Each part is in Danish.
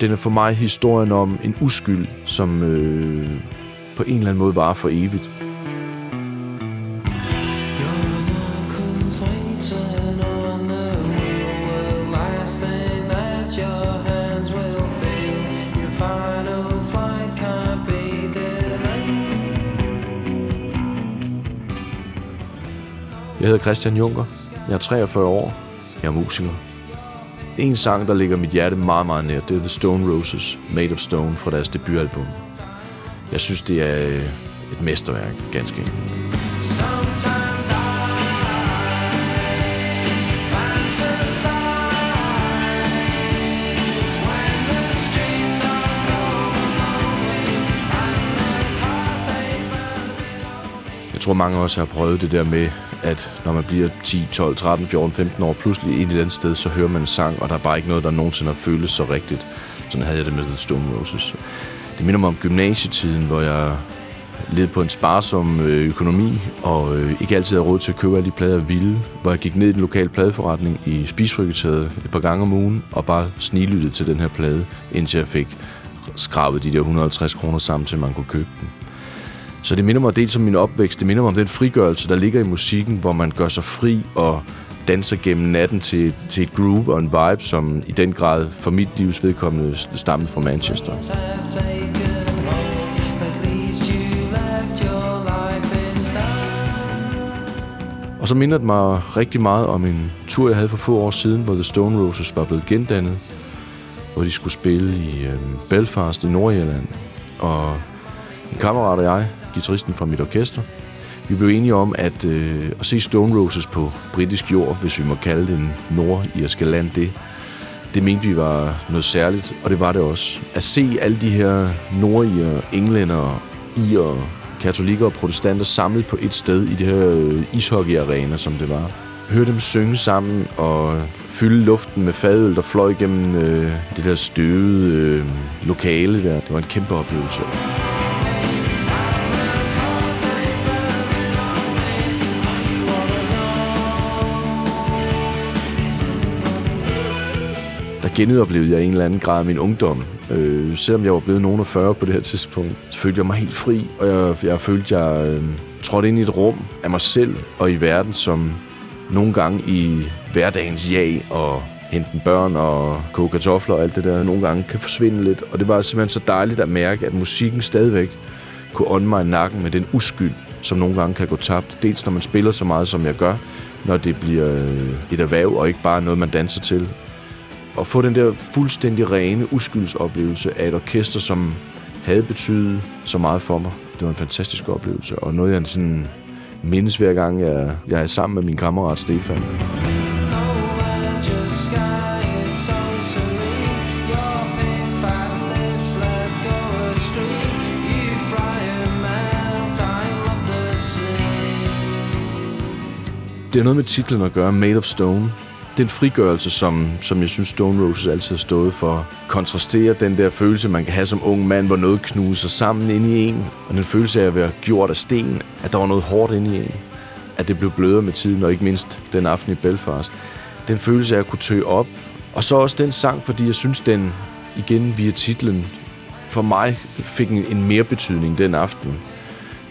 Den er for mig historien om en uskyld, som øh, på en eller anden måde varer for evigt. Jeg hedder Christian Junker. Jeg er 43 år. Jeg er musiker. En sang, der ligger mit hjerte meget, meget nær, det er The Stone Roses, Made of Stone, fra deres debutalbum. Jeg synes, det er øh, et mesterværk, ganske enkelt. Jeg tror, mange af os har prøvet det der med, at når man bliver 10, 12, 13, 14, 15 år, pludselig et eller andet sted, så hører man en sang, og der er bare ikke noget, der nogensinde har føles så rigtigt. Sådan havde jeg det med The Stone Roses. Det minder mig om gymnasietiden, hvor jeg levede på en sparsom øh, økonomi, og øh, ikke altid havde råd til at købe alle de plader, jeg ville. Hvor jeg gik ned i den lokale pladeforretning i Spisfriketaget et par gange om ugen, og bare snilyttede til den her plade, indtil jeg fik skrabet de der 150 kroner sammen, til man kunne købe den. Så det minder mig dels om min opvækst, det minder mig om den frigørelse, der ligger i musikken, hvor man gør sig fri og danser gennem natten til, til et groove og en vibe, som i den grad for mit livs vedkommende stammede fra Manchester. Og så minder det mig rigtig meget om en tur, jeg havde for få år siden, hvor The Stone Roses var blevet gendannet, hvor de skulle spille i øh, Belfast i Nordjylland. Og en kammerat og jeg, guitaristen fra mit orkester, vi blev enige om at, øh, at se Stone Roses på britisk jord, hvis vi må kalde det en nordirske land det. Det mente vi var noget særligt, og det var det også. At se alle de her nordier, englænder, irer, katolikker og protestanter samlet på et sted i det her øh, som det var. Høre dem synge sammen og fylde luften med fadøl, der fløj gennem øh, det der støvede øh, lokale der. Det var en kæmpe oplevelse. Der genoplevede jeg en eller anden grad af min ungdom. Øh, selvom jeg var blevet nogen af 40 på det her tidspunkt, så følte jeg mig helt fri, og jeg, jeg følte, jeg øh, trådte ind i et rum af mig selv og i verden, som nogle gange i hverdagens jag og hente børn og koge kartofler og alt det der, nogle gange kan forsvinde lidt. Og det var simpelthen så dejligt at mærke, at musikken stadigvæk kunne ånde mig i nakken med den uskyld, som nogle gange kan gå tabt. Dels når man spiller så meget, som jeg gør, når det bliver øh, et erhverv og ikke bare noget, man danser til at få den der fuldstændig rene uskyldsoplevelse af et orkester, som havde betydet så meget for mig. Det var en fantastisk oplevelse, og noget jeg sådan mindes hver gang, jeg, jeg er sammen med min kammerat Stefan. Det er noget med titlen at gøre, Made of Stone den frigørelse, som, som jeg synes Stone Roses altid har stået for, kontrasterer den der følelse, man kan have som ung mand, hvor noget knuser sammen ind i en, og den følelse af at være gjort af sten, at der var noget hårdt ind i en, at det blev blødere med tiden, og ikke mindst den aften i Belfast. Den følelse af at kunne tø op, og så også den sang, fordi jeg synes, den igen via titlen for mig fik en, en mere betydning den aften.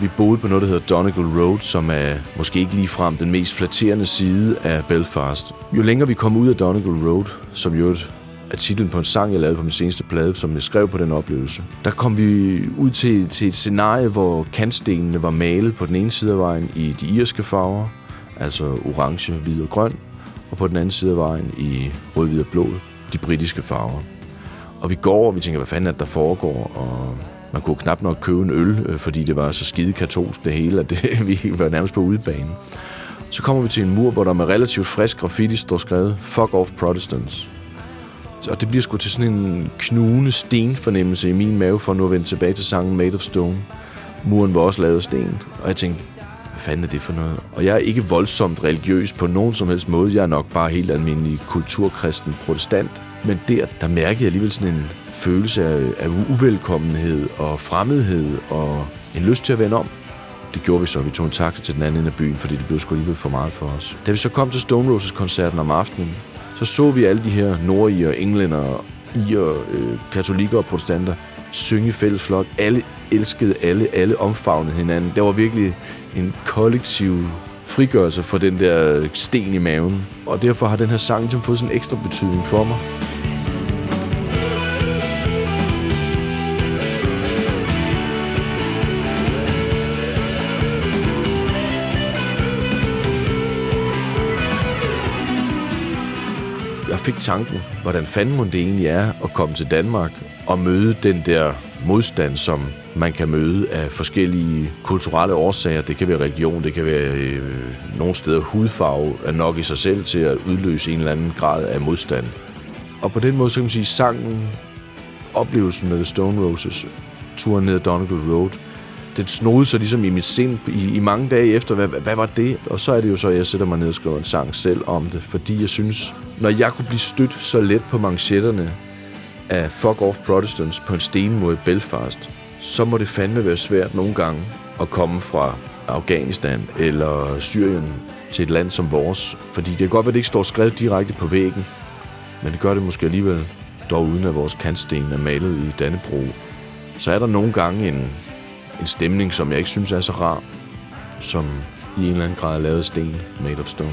Vi boede på noget, der hedder Donegal Road, som er måske ikke lige frem den mest flatterende side af Belfast. Jo længere vi kom ud af Donegal Road, som jo er titlen på en sang, jeg lavede på min seneste plade, som jeg skrev på den oplevelse. Der kom vi ud til, til et scenarie, hvor kantstenene var malet på den ene side af vejen i de irske farver, altså orange, hvid og grøn, og på den anden side af vejen i rød, hvid og blå, de britiske farver. Og vi går, og vi tænker, hvad fanden er det, der foregår? Og man kunne knap nok købe en øl, øh, fordi det var så skide katolsk det hele, at det, vi var nærmest på udebane. Så kommer vi til en mur, hvor der med relativt frisk graffiti står skrevet Fuck off Protestants. Og det bliver sgu til sådan en knugende stenfornemmelse i min mave, for nu at vende tilbage til sangen Made of Stone. Muren var også lavet af sten, og jeg tænkte, hvad fanden er det for noget? Og jeg er ikke voldsomt religiøs på nogen som helst måde. Jeg er nok bare helt almindelig kulturkristen protestant. Men der, der mærkede jeg alligevel sådan en følelse af, af uvelkommenhed og fremmedhed og en lyst til at vende om. Det gjorde vi så. Vi tog en taxa til den anden ende af byen, fordi det blev sgu alligevel for meget for os. Da vi så kom til Stone Roses koncerten om aftenen, så så vi alle de her nordier, englænder, i og øh, katolikker og protestanter synge fælles flok. Alle elskede alle, alle omfavnede hinanden. Der var virkelig en kollektiv frigørelse for den der sten i maven. Og derfor har den her sang ligesom fået sådan en ekstra betydning for mig. Fik tanken, hvordan fanden det egentlig er at komme til Danmark og møde den der modstand, som man kan møde af forskellige kulturelle årsager. Det kan være religion, det kan være øh, nogle steder hudfarve er nok i sig selv til at udløse en eller anden grad af modstand. Og på den måde, så kan man sige, sangen, oplevelsen med The Stone Roses, turen ned ad Donegal Road, den snodede sig ligesom i mit sind i, i mange dage efter, hvad, hvad var det? Og så er det jo så, at jeg sætter mig ned og skriver en sang selv om det, fordi jeg synes, når jeg kunne blive stødt så let på manchetterne af Fuck Off Protestants på en sten mod Belfast, så må det fandme være svært nogle gange at komme fra Afghanistan eller Syrien til et land som vores. Fordi det kan godt være, at det ikke står skrevet direkte på væggen, men det gør det måske alligevel, dog uden at vores kantsten er malet i Dannebro. Så er der nogle gange en, en stemning, som jeg ikke synes er så rar, som i en eller anden grad er lavet sten, made of stone.